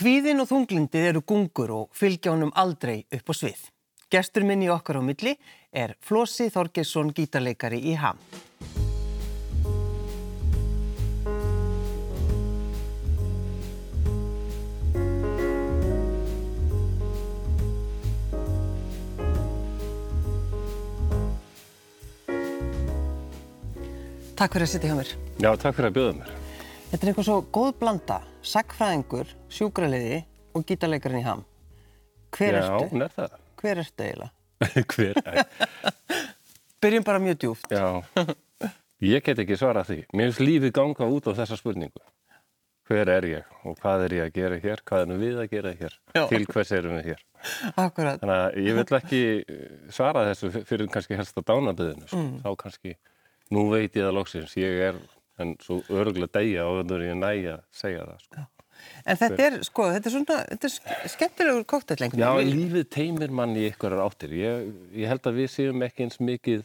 Kvíðin og þunglindið eru gungur og fylgja honum aldrei upp á svið. Gestur minn í okkar á milli er Flósi Þorgesson gítarleikari í HAM. Takk fyrir að sitja hjá mér. Já, takk fyrir að bjóða mér. Þetta er eitthvað svo góð blanda, sagfræðingur, sjúkraliði og gítarleikarinn í ham. Hver Já, ertu? hún er það. Hver ertu eiginlega? Hver er? Byrjum bara mjög djúft. Já, ég get ekki svarað því. Mér finnst lífið ganga út á þessa spurningu. Hver er ég og hvað er ég að gera hér? Hvað er nú við að gera hér? Já. Til hvers erum við hér? Akkurat. Þannig að ég vil ekki eh, svara þessu fyrir kannski helst á dánaböðinu. Sko. Þá kannski, nú veit ég það loksins, ég er en svo öruglega degja og þannig er ég næg að segja það. Sko. En þetta er, sko, þetta er svona, þetta er sk- skemmtilegur einhvern Já, lífið teimir mann í einhverjar áttir. Ég, ég held að við séum ekki eins mikið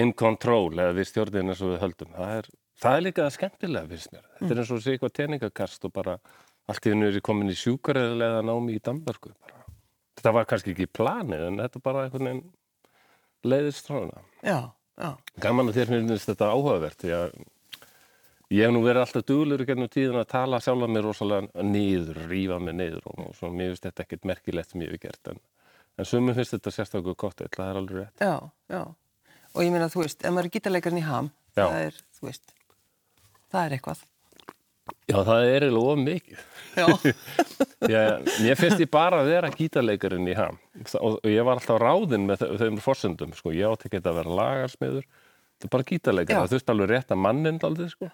in control eða við stjórnin eins og við höldum. Það er, það er líka skemmtilega, finnst mér. Þetta er eins og sé eitthvað teningakast og bara allt í hennu er ég komin í sjúkareðilega námi í Danmörku. Bara. Þetta var kannski ekki planið en þetta bara einhvern veginn leiðist svona. Já, já, Gaman að þér finnst þetta áhugavert því að ég hef nú verið alltaf duglur í gennum tíðin að tala sjálfa mér rosalega niður, rífa mig niður og, og svo mér finnst þetta ekkert merkilegt sem ég hef gert en, en sumum finnst þetta sérstaklega kokteill, það er alveg rétt. já, já. Og ég meina, þú veist, ef maður er gítarleikarinn í ham, Já. það er, þú veist, það er eitthvað. Já, það er eiginlega of mikið. Já, Ég, mér finnst ég bara að vera gítarleikarinn í ham og, og ég var alltaf ráðinn með þe- þeim forsendum, sko, ég átti ekki að vera lagarsmiður, þetta er bara gítarleikar, það þurfti alveg rétt að mannin aldrei, sko.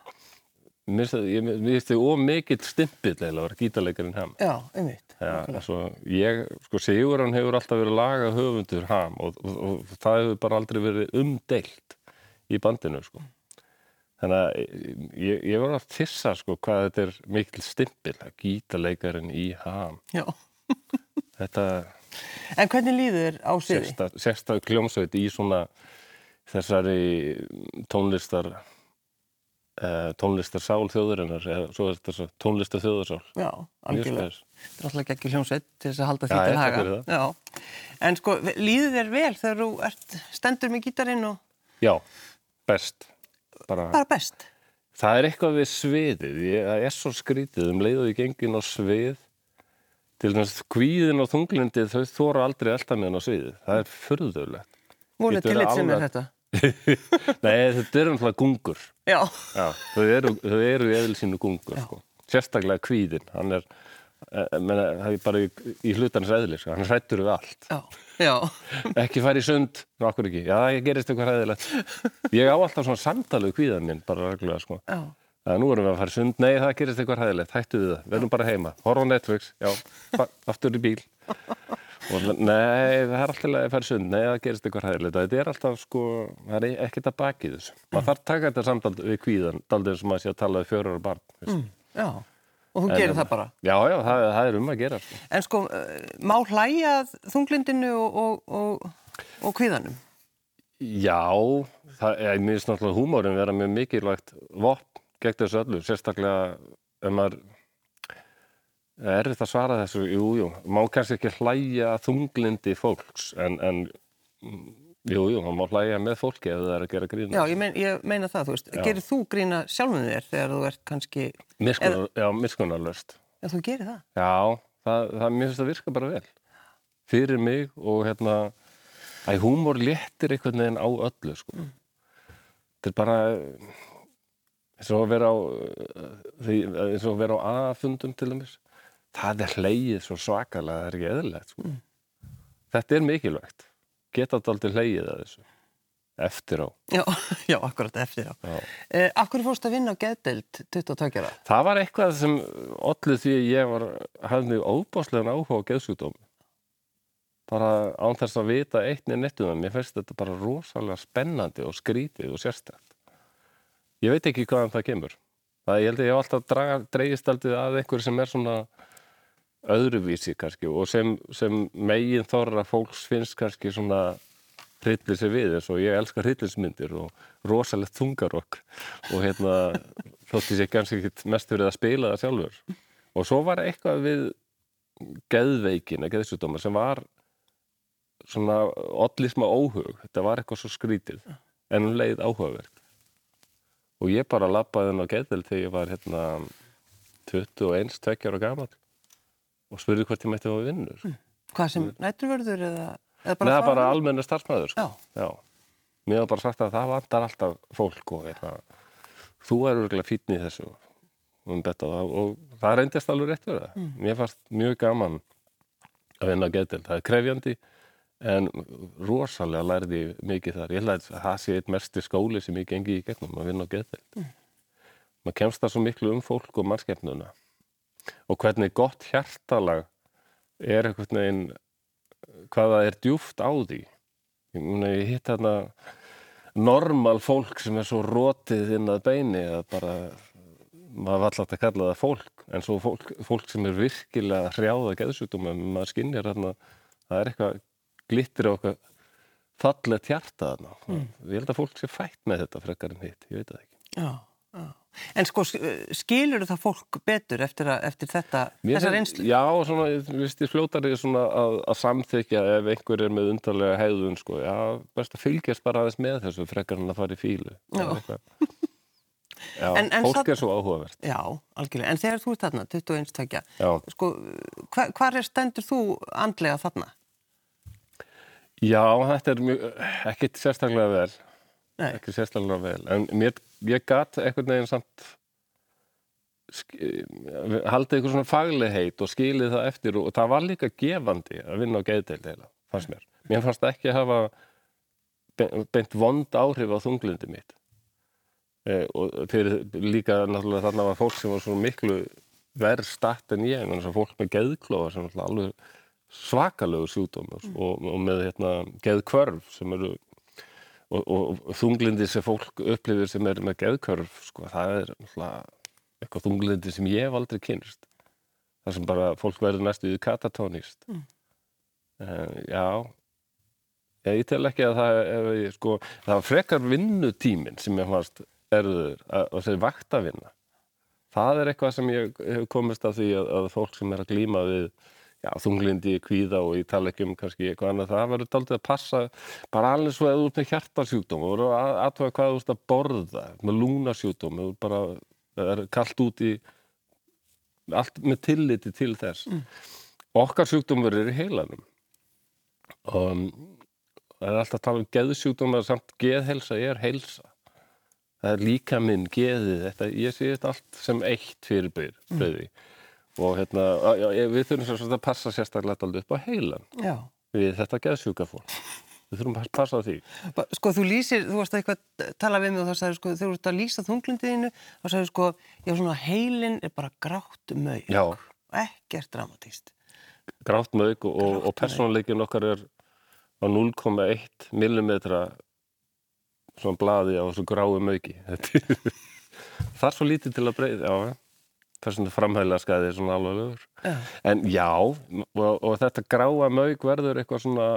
Mér finnst þið of mikill stimpill að vera gítarleikarinn ham. já, einmitt. Já, svo ég, sko Sigurðan hefur alltaf verið laga höfundur ham og, og, og það hefur bara aldrei verið umdeilt í bandinu, sko. Þannig að ég, ég var að tissa, sko, hvað þetta er mikil stimpil, að gítarleikarinn í ham. Já. Þetta En hvernig líður á sviði? sérsta, sérsta kljómsveit í svona þessari tónlistar uh, tónlistar sál þjóðurinnar eða svo er þetta svo tónlistar þjóðarsál. Já, algjörlega. Þetta er alltaf ekki hljómsveit til þess að halda því til haga. En sko, líður þér vel þegar þú ert, stendur með gítarinn og Já, best. Bara, bara best? Það er eitthvað við sviðið, ég, það er svo skrítið um leið og ég gengin á svið til þess að kvíðin og þunglindið þau þóra aldrei elda með hann á sviðið, það er furðulegt. Múlið Getur til eitt sem er þetta. Nei, þetta er umhlað gungur, Já. Já, þau eru, eru í eðl sínu gungur, sko. sérstaklega kvíðin, hann er, eh, menna, það er bara í, í hlutarnis eðli, sko. hann hrættur við allt. Já. Já. Ekki fara í sund, okkur ekki, já, ég gerist eitthvað hræðilegt. Ég á alltaf svona samtalið kvíðan minn, bara reglulega, sko. Já. Það nú erum við að fara sund, nei það gerist eitthvað hræðilegt, hættu við það, verðum bara heima, horfa Netflix, já, aftur í bíl. Og nei, það er alltaf að fara í sund, nei það gerist eitthvað hræðilegt, þetta er alltaf sko, það er ekkert að baki þessu. Maður þarf að taka þetta samtal við kvíðan, daldið og maður sé að tala við fjórar barn. Mm. Já. Og þú gerir það bara. Já, já, það, það er um að gera. Sko. En sko, eh, má hlæja þunglindinu og, og, og, og kvíðanum? Já, það er mjög snáttúrulega húmórin vera mjög mikilvægt vopn gegn þessu öllu, sérstaklega ef maður er þetta að svara þessu, jú, jú, má kannski ekki hlæja þunglindi fólks en, en mm, jú, jú, hann má hlæja með fólki ef það er að gera grína. Já, ég, mein, ég meina það, þú veist. Gerir þú grína sjálfum þér þegar þú ert kannski, Miskunar, já, miskunarlöst. já, þú gerir það? Já, það, það mér finnst að virka bara vel. Fyrir mig og hérna, að húmór léttir einhvern veginn á öllu, sko. Þetta er bara eins og að vera á, á A-fundum til dæmis. Það er hlegið svo svakalega, það er ekki eðlilegt, sko. Þetta er mikilvægt. Geta þetta aldrei hlegið að þessu. Eftir á. Já, já, akkurat eftir á. Eh, akkur fórst að vinna á geðdeild 22 ára? Það var eitthvað sem allir því ég var, hafði óbáslegan áhuga á geðsjúkdómi. Bara án þess að vita neð nettum það. Mér finnst þetta bara rosalega spennandi og skrítið og sérstætt. Ég veit ekki hvaðan það kemur. Það ég held að ég hef alltaf dreigist aldrei að einhver sem er svona öðruvísi kannski og sem, sem megin þorra fólks finnst kannski svona hryllir sig við eins og ég elskar hryllismyndir og rosalegt þungarokk og hérna þótti sér kannski ekkit mest verið að spila það sjálfur. Og svo var eitthvað við geðveikina, geðsjúdóma sem var svona allir smá óhug, þetta var eitthvað svo skrítið en hún leið áhugavert. Og ég bara lappaði henn á geðvel þegar ég var hérna 21, 20 ára gamall og spurði hvort ég mætti á vinnur mm. Hvað sem nætturvörður eða, eða bara Nei, bara almenna starfsmæður sko. Já. Já. Mér var bara sagt að það vandar alltaf fólk og hérna, þú er örgulega fítni í þessu um það, og það reyndist alveg rétt verið mm. Mér fannst mjög gaman að vinna á geðdel, það er krefjandi en rosalega lærði mikið þar. Ég held að það sé eitt mersti skóli sem ég gengi í gegnum að vinna á geðdel. Mm. Maður kemst það svo miklu um fólk og mannskefnuna og hvernig gott hjartalag er einhvern veginn hvaða er djúft á því? Ég, ég hitt hérna normal fólk sem er svo rótið inn að beini að bara maður var alltaf að kalla það fólk. En svo fólk, fólk sem er virkilega hrjáða geðsjúkdóma, maður skinnir hérna það er eitthvað glittir á okkar fallet hjarta þarna. Mm. ég held að fólk sé fætt með þetta frekar en hitt, ég veit það ekki. Já, já En sko, skilur það fólk betur eftir, að, eftir þetta, þessar einslu? Já, svona, viðst, ég fljótar því að, að samþykja ef einhver er með undarlega hegðun, sko, já, best að fylgjast bara aðeins með þessu frekar en að fara í fílu. Já. Já, en, en fólk er svo áhugavert. Já, algjörlega. En þegar þú ert þarna, 21 takja, sko, hvar, hvar er stendur þú andlega þarna? Já, þetta er mjög, ekkit sérstaklega vel. Nei. Ekki sérstaklega vel. En mér ég gatt einhvern veginn samt haldið eitthvað svona faglegheit og skilið það eftir og það var líka gefandi að vinna á geðdeild heila, fannst mér. Mér fannst ekki að hafa beint vond áhrif á þunglindi mitt e, og fyrir líka náttúrulega þarna var fólk sem var svona miklu verð statt en ég, en þess að fólk með geðklóða sem var alveg svakalögur sjúdómur mm. og, og með hérna, geðkvörf sem eru og, og þunglindi sem fólk upplifir sem er með geðkörf sko, það er eitthvað þunglindi sem ég hef aldrei kynst það sem bara fólk verður næstu katatónist mm. uh, já. Ég tel ekki að það er sko, það frekar vinnutímin sem ég fannst erður að segja vaktavinna. Það er eitthvað sem ég hef komist að því að, að fólk sem er að glýma við já, þunglindi, kvíða og ég tala ekki um kannski eitthvað annað, það verður aldrei að passa. Bara alveg svo þú ert með hjartarsjúkdóm og verður að aðtöða hvað þú ert að borða með lúnasjúkdóm, bara er kallt út í allt með tilliti til þess. Mm. okkar sjúkdómur er í heilanum. Og það er alltaf að tala um geðsjúkdómar samt geðhelsa er heilsa. Það er líka minn geðið þetta, ég sé þetta allt sem eitt fyrirbyrði mm og hérna, við þurfum svo að passa sérstaklega alltaf upp á heilan já. við þetta geðsjúka fólk. Við þurfum að passa á því. Sko þú lýsir, þú varst eitthvað að tala við mig og þá sagður sko, þú ert að lýsa þunglindiðinu þá sagður sko, já svona heilin er bara grátt mög ekkert dramatíst Grátt mög og, og, og persónleikin okkar er á 0,1 millimetra svona bladi á þessu grái mögi það er svo lítið til að breyða já þessum framhægla skæði svona alveg ja. en já og, og þetta gráa mög verður eitthvað svona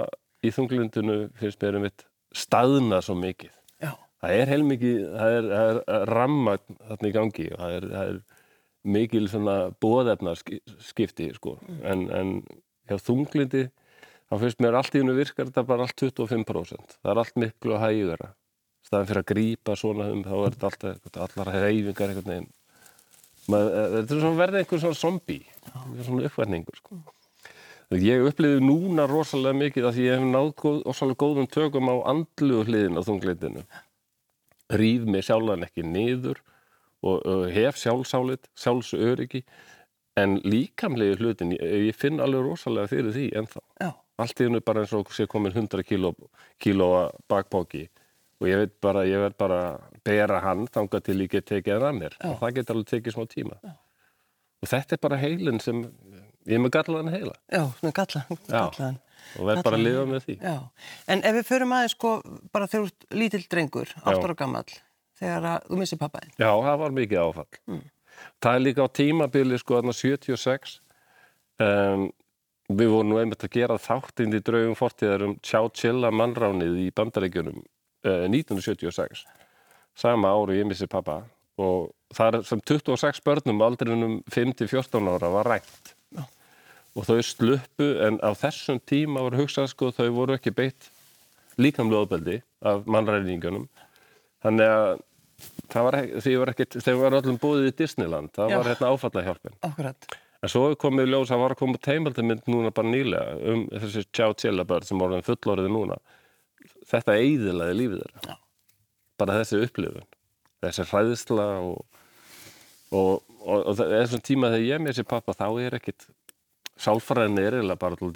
í þunglundinu finnst mér um eitt staðna svo mikið já. það er heilmikið það er, það er ramma þarna í gangi og það er, það er mikil svona bóðefnarskipti sko mm. en, en hjá þunglundi þá finnst mér allt í hennu virkar þetta bara allt 25% það er allt miklu hægara staðan fyrir að grípa svona um þá er þetta alltaf allar reyfingar einhvern veginn þetta er svona verðið einhvern svona zombi svona uppverningur sko. ég upplifi núna rosalega mikið að ég hef náð góð, rosalega góðum tökum á andlu hliðin á þungleitinu rýð mig sjálfan ekki niður og, og hef sjálfsálit sjálfsöryggi en líkamlegi hlutin, ég, ég finn alveg rosalega fyrir því ennþá Já. allt í hennu bara eins og sé komin 100 kílóa bakbóki og ég veit bara, ég verð bara bera hann þanga til ég get tekið hann að mér. Já. og það getur alveg tekið smá tíma. Já. og þetta er bara heilin sem ég er með gallaðan heila. Já, með gallaðan og verð bara að lifa með því. Já. En ef við förum aðeins sko bara þegar þú ert lítill drengur, 8 ára gammal þegar þú missir pappaðin Já, það var mikið áfall. Mm. Það er líka á tímabili sko aðna 76 um, við vorum nú einmitt að gera þáttinn í draugum fortíðar um Chowchilla mannránið í bandaríkjunum 1976 eh, sama ári ég missi pappa og það er sem 26 börnum aldrinum 5-14 ára var rænt Já. og þau sluppu en á þessum tíma voru hugsað sko þau voru ekki beitt líkamlega ofbeldi af mannræningunum þannig að var, því var ekkit, þegar var öllum búið í Disneyland það Já. var hérna áfallahjálpin Akkurat En svo hefur komið ljós að var að koma teimaldamind núna bara nýlega um þessi tjá-tjela-börn sem voruð fullorðið núna. Þetta eidilaði lífið þeirra. Já. Bara þessi upplifun, þessi hræðisla og, og, og, og þessum tíma þegar ég með þessi pappa þá er ekkit, sálfræðin er eiginlega bara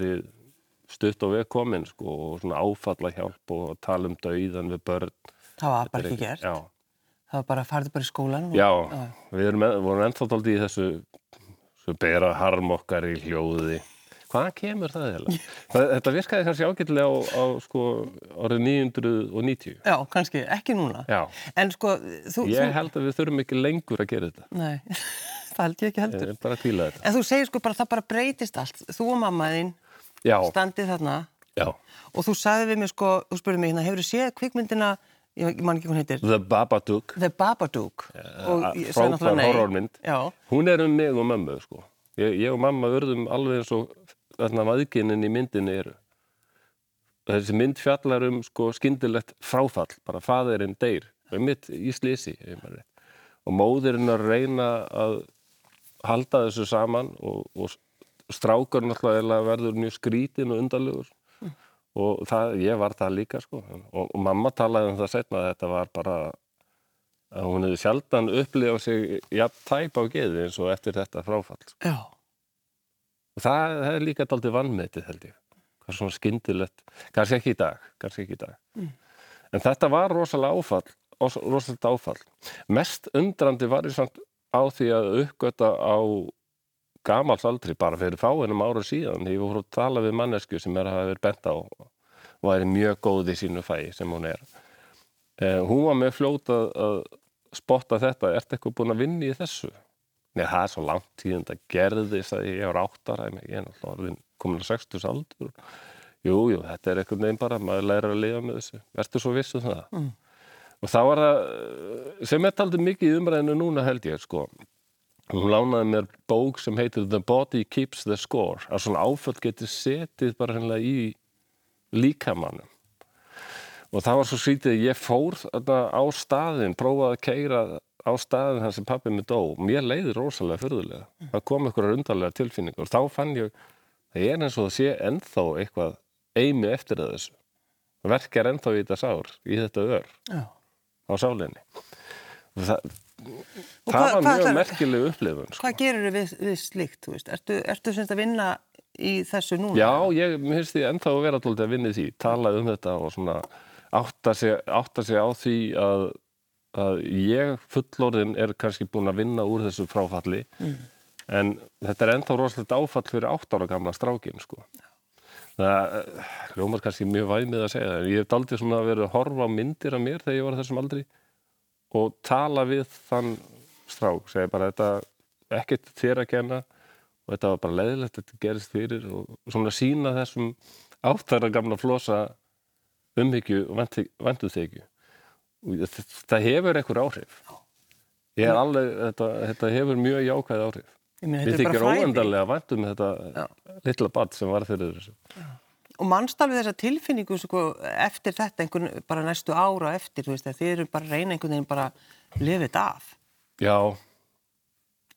stutt og veðkomin sko, og svona áfalla hjálp og tala um dauðan við börn. Það var bara ekki gert. Já. Það var bara að fara bara í skólan. Já, við erum, vorum ennþá tóldi í þessu Svo bera harm okkar í hljóði. Hvaðan kemur það heila? Þetta virkaði kannski ágætilega á, á sko, orðið 990. Já, kannski, ekki núna. Já. En sko, þú... Ég held að við þurfum ekki lengur að gera þetta. Nei, það held ég ekki heldur. Ég er bara að kvíla þetta. En þú segir sko bara, það bara breytist allt. Þú og mammaðinn standið þarna. Já. Og þú sagði við mig sko, þú spurði mig hérna, hefur þú séð kvikmyndina ég man ekki hún heitir The Babadook The Babadook frákvæm horrormynd hún er um mig og mömmu sko. ég, ég og mamma verðum alveg eins og þarna maðginin í myndinni eru. Þessi mynd fjallar um sko skindilegt fráfall bara faðirinn deyr um mitt í slísi og móðurinn að reyna að halda þessu saman og, og strákar náttúrulega verður mjög skrítin og undarlegur. Og það, ég var það líka sko. Og, og mamma talaði um það setna að þetta var bara að hún hefði sjaldan upplifað sig jafn tæp á geði eins og eftir þetta fráfall sko. Já það, það er líka aldrei vannmetið held ég. Hvað svona skyndilegt, kannski ekki í dag kannski ekki í dag. Mm. en þetta var rosalega áfall rosalega áfall. Mest undrandi var ég samt á því að uppgöta á gamals aldri bara fyrir fáinum ára síðan ég voru að tala við mannesku sem er að hafa verið bent á og er mjög góð í sínu fæi sem hún er. Eh, hún var með fljóta að spotta þetta. Ert eitthvað búin að vinna í þessu Nei, það er svo langt tíðan það gerðist að ég var áttar ég er náttúrulega komin á 60 aldur jújú, jú, þetta er eitthvað nefn bara maður læra að lifa með þessu. Verður svo vissu um það? Mm. og þá var það sem er taldið mikið í umræðinu núna held ég sko. Hún lánaði mér bók sem heitir The Body Keeps the Score að svona áföll getur setið bara hennilega í líkamannum og það var svo sýtið að ég fór á staðin, prófaði að keira á staðin þar sem pappi mig dó og mér leiði rosalega förðulega það kom einhverjar undarlega tilfinningar og þá fann ég það er eins og það sé ennþá eitthvað eimi eftir þessu verkar ennþá í þetta sár í þetta ör Já. á sálinni og það það hva, var mjög merkileg upplifun sko. Hvað gerur þið við, við slíkt? Ertu, ertu semst að vinna í þessu núna? Já, ég finnst því ennþá að vera að vinna í því, tala um þetta og svona átta sig, átta sig á því að, að ég fullorðin er kannski búin að vinna úr þessu fráfalli mm. en þetta er ennþá rosalega áfall fyrir átt ára gamla strákin sko. Það hljómar kannski mjög væmið að segja það en ég hef aldrei svona verið að horfa myndir af mér þegar ég var þessum aldri og tala við þann strák, segja bara þetta ekkert þér að kenna og þetta var bara leiðilegt, þetta gerist fyrir og svona sína þessum áttæra gamla flosa umhyggju og venduð þegju það hefur einhver áhrif. Ég er alveg, þetta, þetta hefur mjög jákvæð áhrif. Við þykir óendarlega vendum þetta Já. litla bad sem var fyrir þessu. Og mannstalfið þessa tilfinningu sko, eftir þetta, einhvern bara næstu ára eftir, þú veist, þið eru bara reyna einhvern veginn bara lifið af? Já.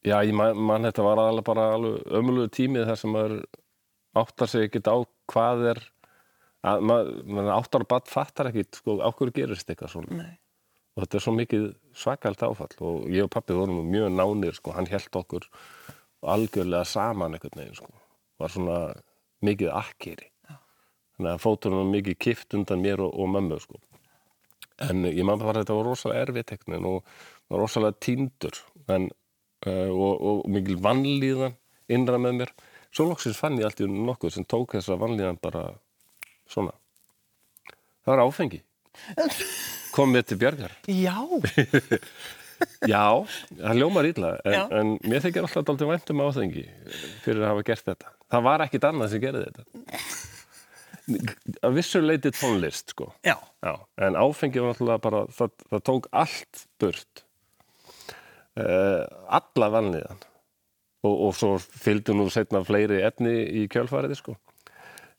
Já, ég man, man þetta var alveg bara alveg ömulegu tímið þar sem maður áttar sig ekkert á hvað er að maður áttar og batt fattar ekkert, sko, ákveður gerist eitthvað svona. Nei. og þetta er svo mikið svakalt áfall og ég og pappi vorum mjög nánir, sko, hann held okkur algjörlega saman einhvern veginn, sko, var svona mikið akkeri. Þannig að fótunum var mikið kift undan mér og, og mömmu sko. en ég maður bara að þetta var rosalega erfið teknin og var rosalega týndur en, uh, og, og mikil vannlíðan innra með mér. Svo loksins fann ég alltaf nokkuð sem tók þessa vannlíðan bara svona. Það var áfengi. Kom mér til björgar Já. Já, það ljómar ítla en, en mér þykir alltaf alltaf væntum áfengi fyrir að hafa gert þetta. Það var ekkit annað sem gerði þetta. Að vissur leiti tónlist sko. Já. Já, en áfengi var náttúrulega bara það, það tók allt burt. Uh, alla vanliðan og, og svo fylgdu nú setna fleiri efni í kjölfariði sko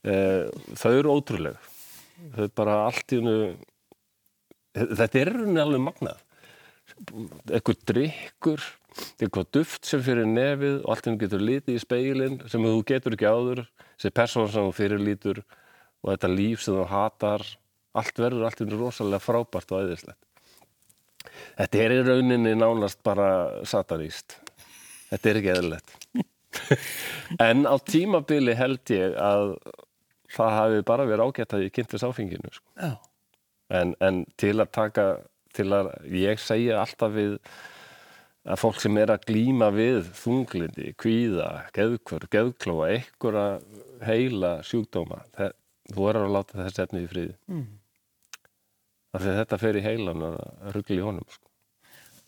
þau eru ótrúlega þau bara allt í hennu þetta er henni alveg magnað eitthvað drikkur eitthvað duft sem fyrir nefið og allt henni getur litið í speilin sem þú getur ekki áður þessi persón sem þú fyrir lítur og þetta líf sem þú hatar allt verður allt henni rosalega frábært og æðislegt Þetta er í rauninni nánast bara sataníst. Þetta er ekki eðlilegt. en á tímabili held ég að það hafi bara verið ágætt að ég kynntist áfenginu. Sko. En, en til að taka, til að ég segja alltaf við að fólk sem er að glýma við þunglindi, kvíða, geðkvör, geðklóa, einhverja heila sjúkdóma, það, þú er að láta þess efni í friði. Mm af því að þetta fer í heilan að ruggla í honum sko.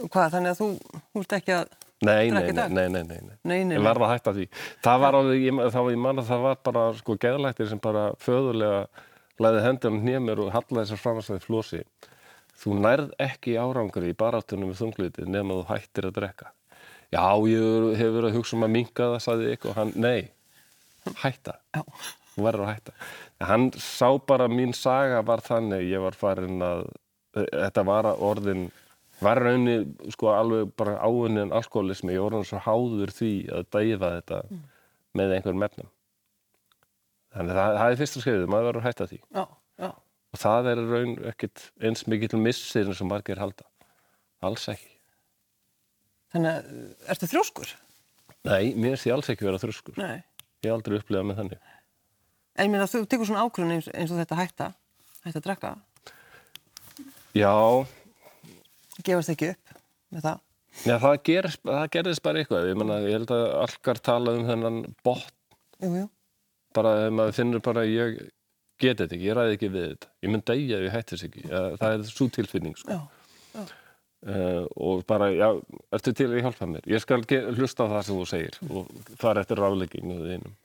Hvað, þannig að þú húst ekki að nei, nei, nei, nei, nei, nei, nei, nei. verða að hætta því. Það var alveg, ég, þá ég man að það var bara sko geðlættir sem bara föðulega læði hendunum nýjumir og hallaði þessar framastæði flósi þú nærð ekki árangri í baráttunum við þungliti nema þú hættir að drekka. Já, ég hef verið að hugsa um að minka það, saði ég og hann, nei hætta, þú verður að hætta. Hann sá bara mín saga var þannig ég var farin að þetta var orðin var raunni sko alveg bara áunin alkoholismi, ég voru hann svo háður því að dæfa þetta mm. með einhverjum mefnum þannig að það, það er fyrsta skrifið, maður verður að hætta því já, já. og það er raun ekkit eins mikill missir sem margir halda alls ekki Þannig að, ertu þrjóskur? Nei, mér ég alls ekki vera þrjóskur Nei. ég hef aldrei upplegað með þannig En ég meina, þú tekur svona ákvörðun eins, eins og þetta hætta, hætta að drekka. Já. Gefast ekki upp með það? Já, það, gerist, það gerðist bara eitthvað. Ég, meina, ég held að allgar tala um þennan botn. Bara ef maður finnur bara, ég geti þetta ekki, ég ræði ekki við þetta. Ég mynd dæja ef ég hætti þess ekki. Það er svo tilfinning, sko. Já, já. Uh, og bara, já, ertu til að hjálpa mér? Ég skal hlusta á það sem þú segir og er eftir ráðlegging við einum.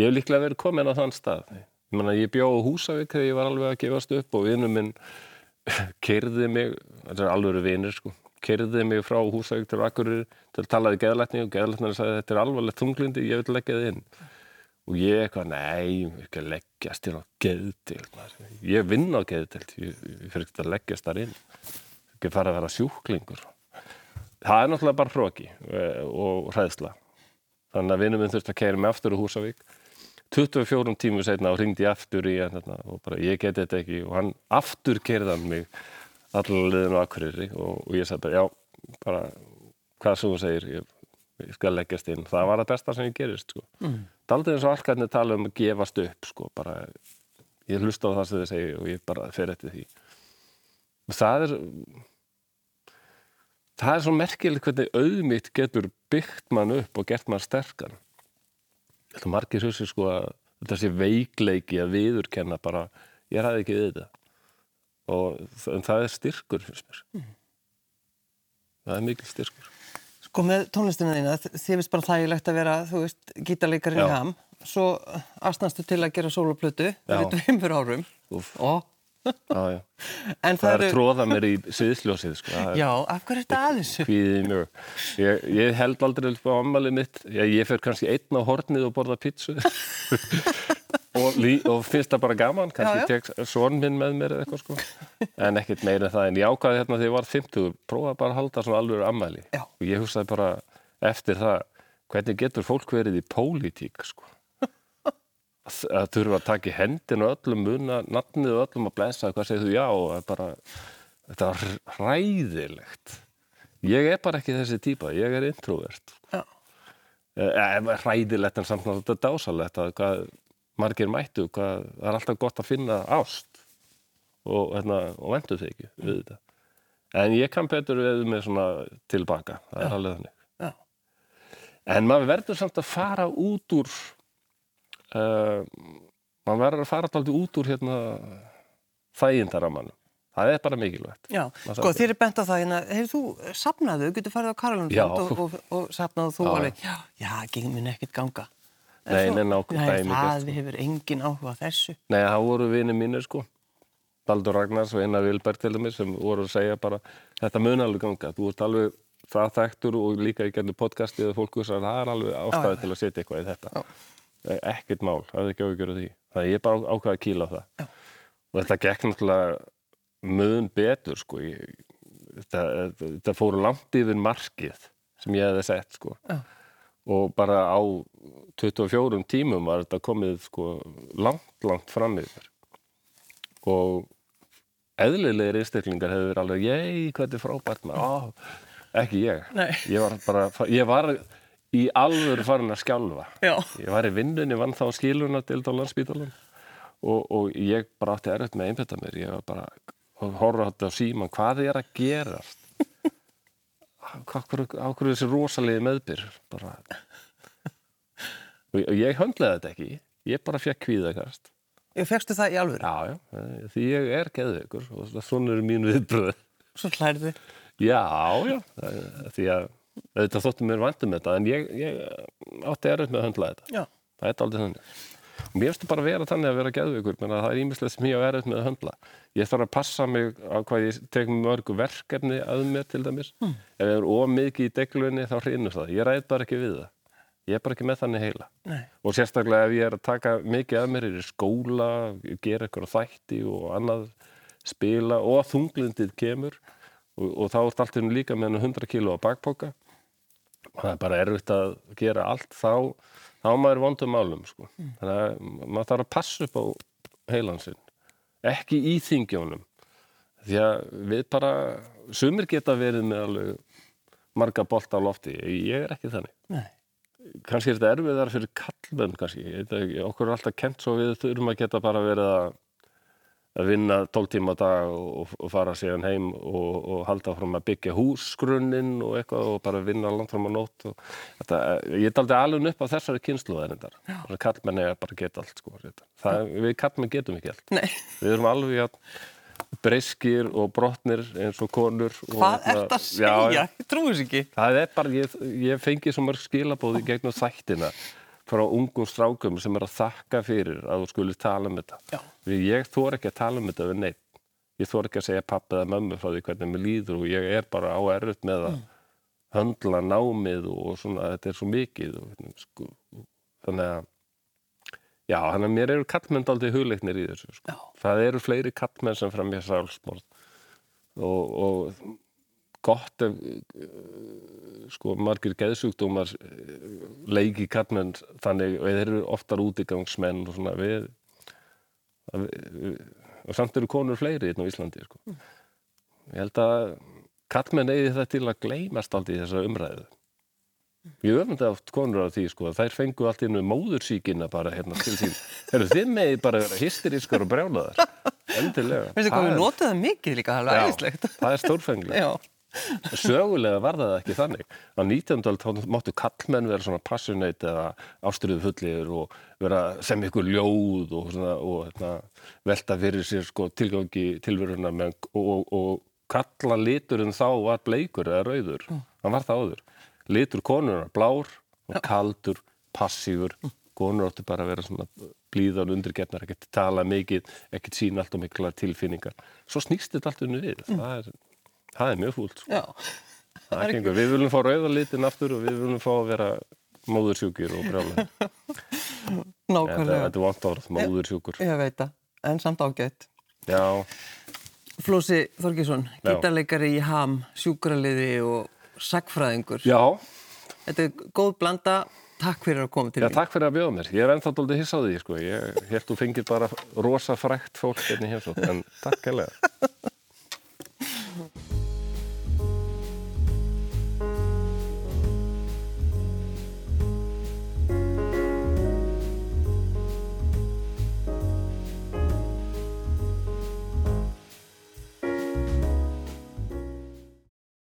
Ég hef líklega verið komin á þann stað. Ég, mena, ég bjóð á Húsavík þegar ég var alveg að gefast upp og vinnum minn kerði mig, þetta er alveg vinir sko, kerði mig frá Húsavík til Akkurir til að tala við geðlætni og geðlætnari sagði þetta er alvarlegt þunglindi, ég vil leggja þið inn. Og ég eitthvað, nei, ekki að leggjast inn á geðdild. Ég vinn á geðdild, ég, ég fyrir ekki að leggjast þar inn. Ekki fara að vera sjúklingur. Það er náttúrulega bara hróki eh, og hræðsla. Þannig að vinnum minn þurfti að kæra mig aftur úr Húsavík 24 tímu setna og ringdi aftur í hann og bara ég geti þetta ekki og hann aftur kerðan mig allar liðin á Akureyri og, og ég sagði bara já, bara hvað sem þú segir, ég, ég skal leggjast inn það var það besta sem ég gerist sko. mm. aldrei eins og allkarnir tala um að gefast upp sko, bara ég hlusta á það sem þið segir og ég bara fer eftir því og það er það er svo merkilegt hvernig auðmitt getur byggt mann upp og gert mann sterkan að margir hugsi sko að þetta sé veikleiki að viðurkenna bara ég ræði ekki við þetta. Og það er styrkur finnst mér. Mm. það er mikil styrkur. Sko með tónlistina þína þið finnst bara þægilegt að vera þú veist gítarleikarinn í ham. Svo aðstænstu til að gera soloplötu fyrir tveimur árum. Úf. og Já, já. það, það er eru... tróða mér í sviðsljósið sko. Já, af hverju er þetta aðeins? Ég, ég held aldrei upp á ammalið mitt ég, ég fer kannski einn á hornið og borða pítsu og, og finnst það bara gaman kannski tek svon minn með mér eða eitthvað sko. en ekkert meira það en ég ákvaði hérna þegar ég var 50 prófaði bara að halda svona alveg ammali og ég hugsaði bara eftir það hvernig getur fólk verið í pólitík sko að þurfa að taka í hendinu öllum muna, nafnið öllum að blæsa hvað segir þú? Já bara, þetta er hræðilegt. Ég er bara ekki þessi típa ég er introvert. Já. Eh, hræðilegt en samt náttúrulega þetta er dásalegt að hvað margir mættu, hvað, það er alltaf gott að finna ást og, hérna, og vendu þig ekki við þetta en ég kann betur við með svona tilbaka, það er alveg þannig. En maður verður samt að fara út úr uh, mann verður að fara alltaf út úr hérna þægindaramann það er bara mikilvægt. Já, sko þér er bent á það hérna, hefur þú sapnaðu, getur farið á Karolundfjöld og, og, og sapnaðu þú alveg? Já, já, ekki minn ekkert ganga. Nei, nei, nákvæmlega Nei, það sko. hefur engin áhuga þessu. Nei, það voru vinið mínir sko. Baldur Ragnars og Einar Vilberg til dæmis sem voru að segja bara þetta mun alveg ganga, þú ert alveg það þekktur og líka í gerðinu podcasti eða fólk þessar, það er alveg ástæði til að setja eitthvað í þetta. Já. Ekkert mál, það er ekki áhugjörðu því. Það er bara ákvæði að kýla á það. Já. Og þetta gekk náttúrulega möðun betur, sko. Ég, þetta, þetta fóru langt yfir markið sem ég hefði sett, sko. Já. Og bara á 24 tímum var þetta komið, sko, langt, langt fram yfir. Og eðlilegir einstaklingar hefur verið alveg ég, hvað er frábært maður, ekki ég Nei. ég var bara, ég var í alvöru farin að skjálfa. Já. ég var í vinnunni, vann þá skiluna til á landsbítalun og, og ég bara átti erfitt með einbetta mér. Ég var bara, horfa átti á síman hvað er að gera ákveður þessi rosalegi meðbyr? Bara og ég höndlaði þetta ekki. Ég bara fekk hvíðakast Ég fegstu það í alvöru? Já, já, því ég er geðveikur og svona eru mín viðbröð. Svo hlærði? Já, já, því að þetta þóttum mér vandum þetta, en ég, ég átti erður með að höndla þetta. Já. Það er aldrei þannig. Og mér finnst bara að vera þannig að vera geðveikur, menn að það er ímislega sem ég á erður með að höndla. Ég þarf að passa mig á hvað ég tek mörgu verkefni að mér til dæmis. Hmm. Ef ég er ómikið í deglunni þá hrinur það. Ég ræð bara ekki við það ég er bara ekki með þannig heila Nei. og sérstaklega ef ég er að taka mikið af mér er í skóla, gera eitthvað þætti og annað spila og að þunglindið kemur og, og þá er alltaf líka með 100 kg á bakpoka það er bara erfitt að gera allt þá, þá maður vondum álum sko. mm. þannig að maður þarf að passa upp á heilansinn ekki í þingjónum því að við bara sumir geta verið með alveg marga bolt á lofti, ég er ekki þannig. Nei. Kannski er þetta erfiðar fyrir kallmenn kannski, okkur er alltaf kent svo við þurfum að geta bara verið að, að vinna 12 tíma á dag og, og fara síðan heim og, og halda fram að byggja húsgrunnin og eitthvað og bara vinna langt fram á nótt þetta, ég er aldrei alveg upp á þessari kynslu kallmenn er bara geta allt sko, það, við kallmenn getum ekki allt. Nei. við erum alveg að breyskir og brotnir eins og konur Hvað ert að segja? Já, ég trúi þess ekki. Það er bara, ég, ég fengi svo mörg skilabóði gegnum þættina frá ungum strákum sem er að þakka fyrir að þú skulle tala um þetta Já. Ég þór ekki að tala um þetta við neitt Ég þór ekki að segja pappa eða mömmu frá því hvernig mér líður og ég er bara á erut með að mm. höndla námið og svona, þetta er svo mikið og, sko, þannig að Já, þannig að mér eru kattmenn aldrei hugleiknir í þessu. Sko. Það eru fleiri kattmenn sem fremja sálsmórn og, og gott ef sko margir geðsugdómar leiki kattmenn þannig og þeir eru oftar útigangsmenn og svona við, við og samt eru konur fleiri inn á Íslandi sko. Mm. Ég held að kattmenn eigi þetta til að gleymast aldrei í þessa umræðu. Ég öfndi átt konur á því sko að þær fengu allt innu móðursíkina bara hérna til sín. Þegar þið meði bara vera hysterískar og brjálaðar. Endilega. Veistu hvað, við notuðum mikið líka, það er ægislegt. Það er stórfenglega. Sögulega var það ekki þannig. Á 19. þá máttu kallmenn vera svona passionate eða ástriðu fullir og vera sem ykkur ljóð og, svona, og hérna, velta fyrir sér sko tilgangi tilveruna og, og, og kalla liturinn þá var bleikur eða rauður. Mm. Hann var það áður litur konunar blár og kaldur, passífur konur áttu bara að vera svona blíðan undirgefnar, ekkert tala mikið ekkert sína allt og mikla tilfinningar svo snýst þetta allt unni við mm. það, er, það er mjög fúlt sko. við viljum fá rauðalitin aftur og við viljum fá að vera móðursjúkir og brjálega Nákvæmlega Þetta er vant árað, móðursjúkur Ég veit það, en samt ágætt Já Flósi Þorgesson, gítarleikari í ham sjúkraliði og sagfræðingur. Já. Þetta er góð blanda. Takk fyrir að koma til því. Já, takk fyrir að bjóða mér. Ég er ennþá doldið hiss á því, sko. Ég held þú fengir bara rosa frækt fólk hérna hér svo, en takk heilega.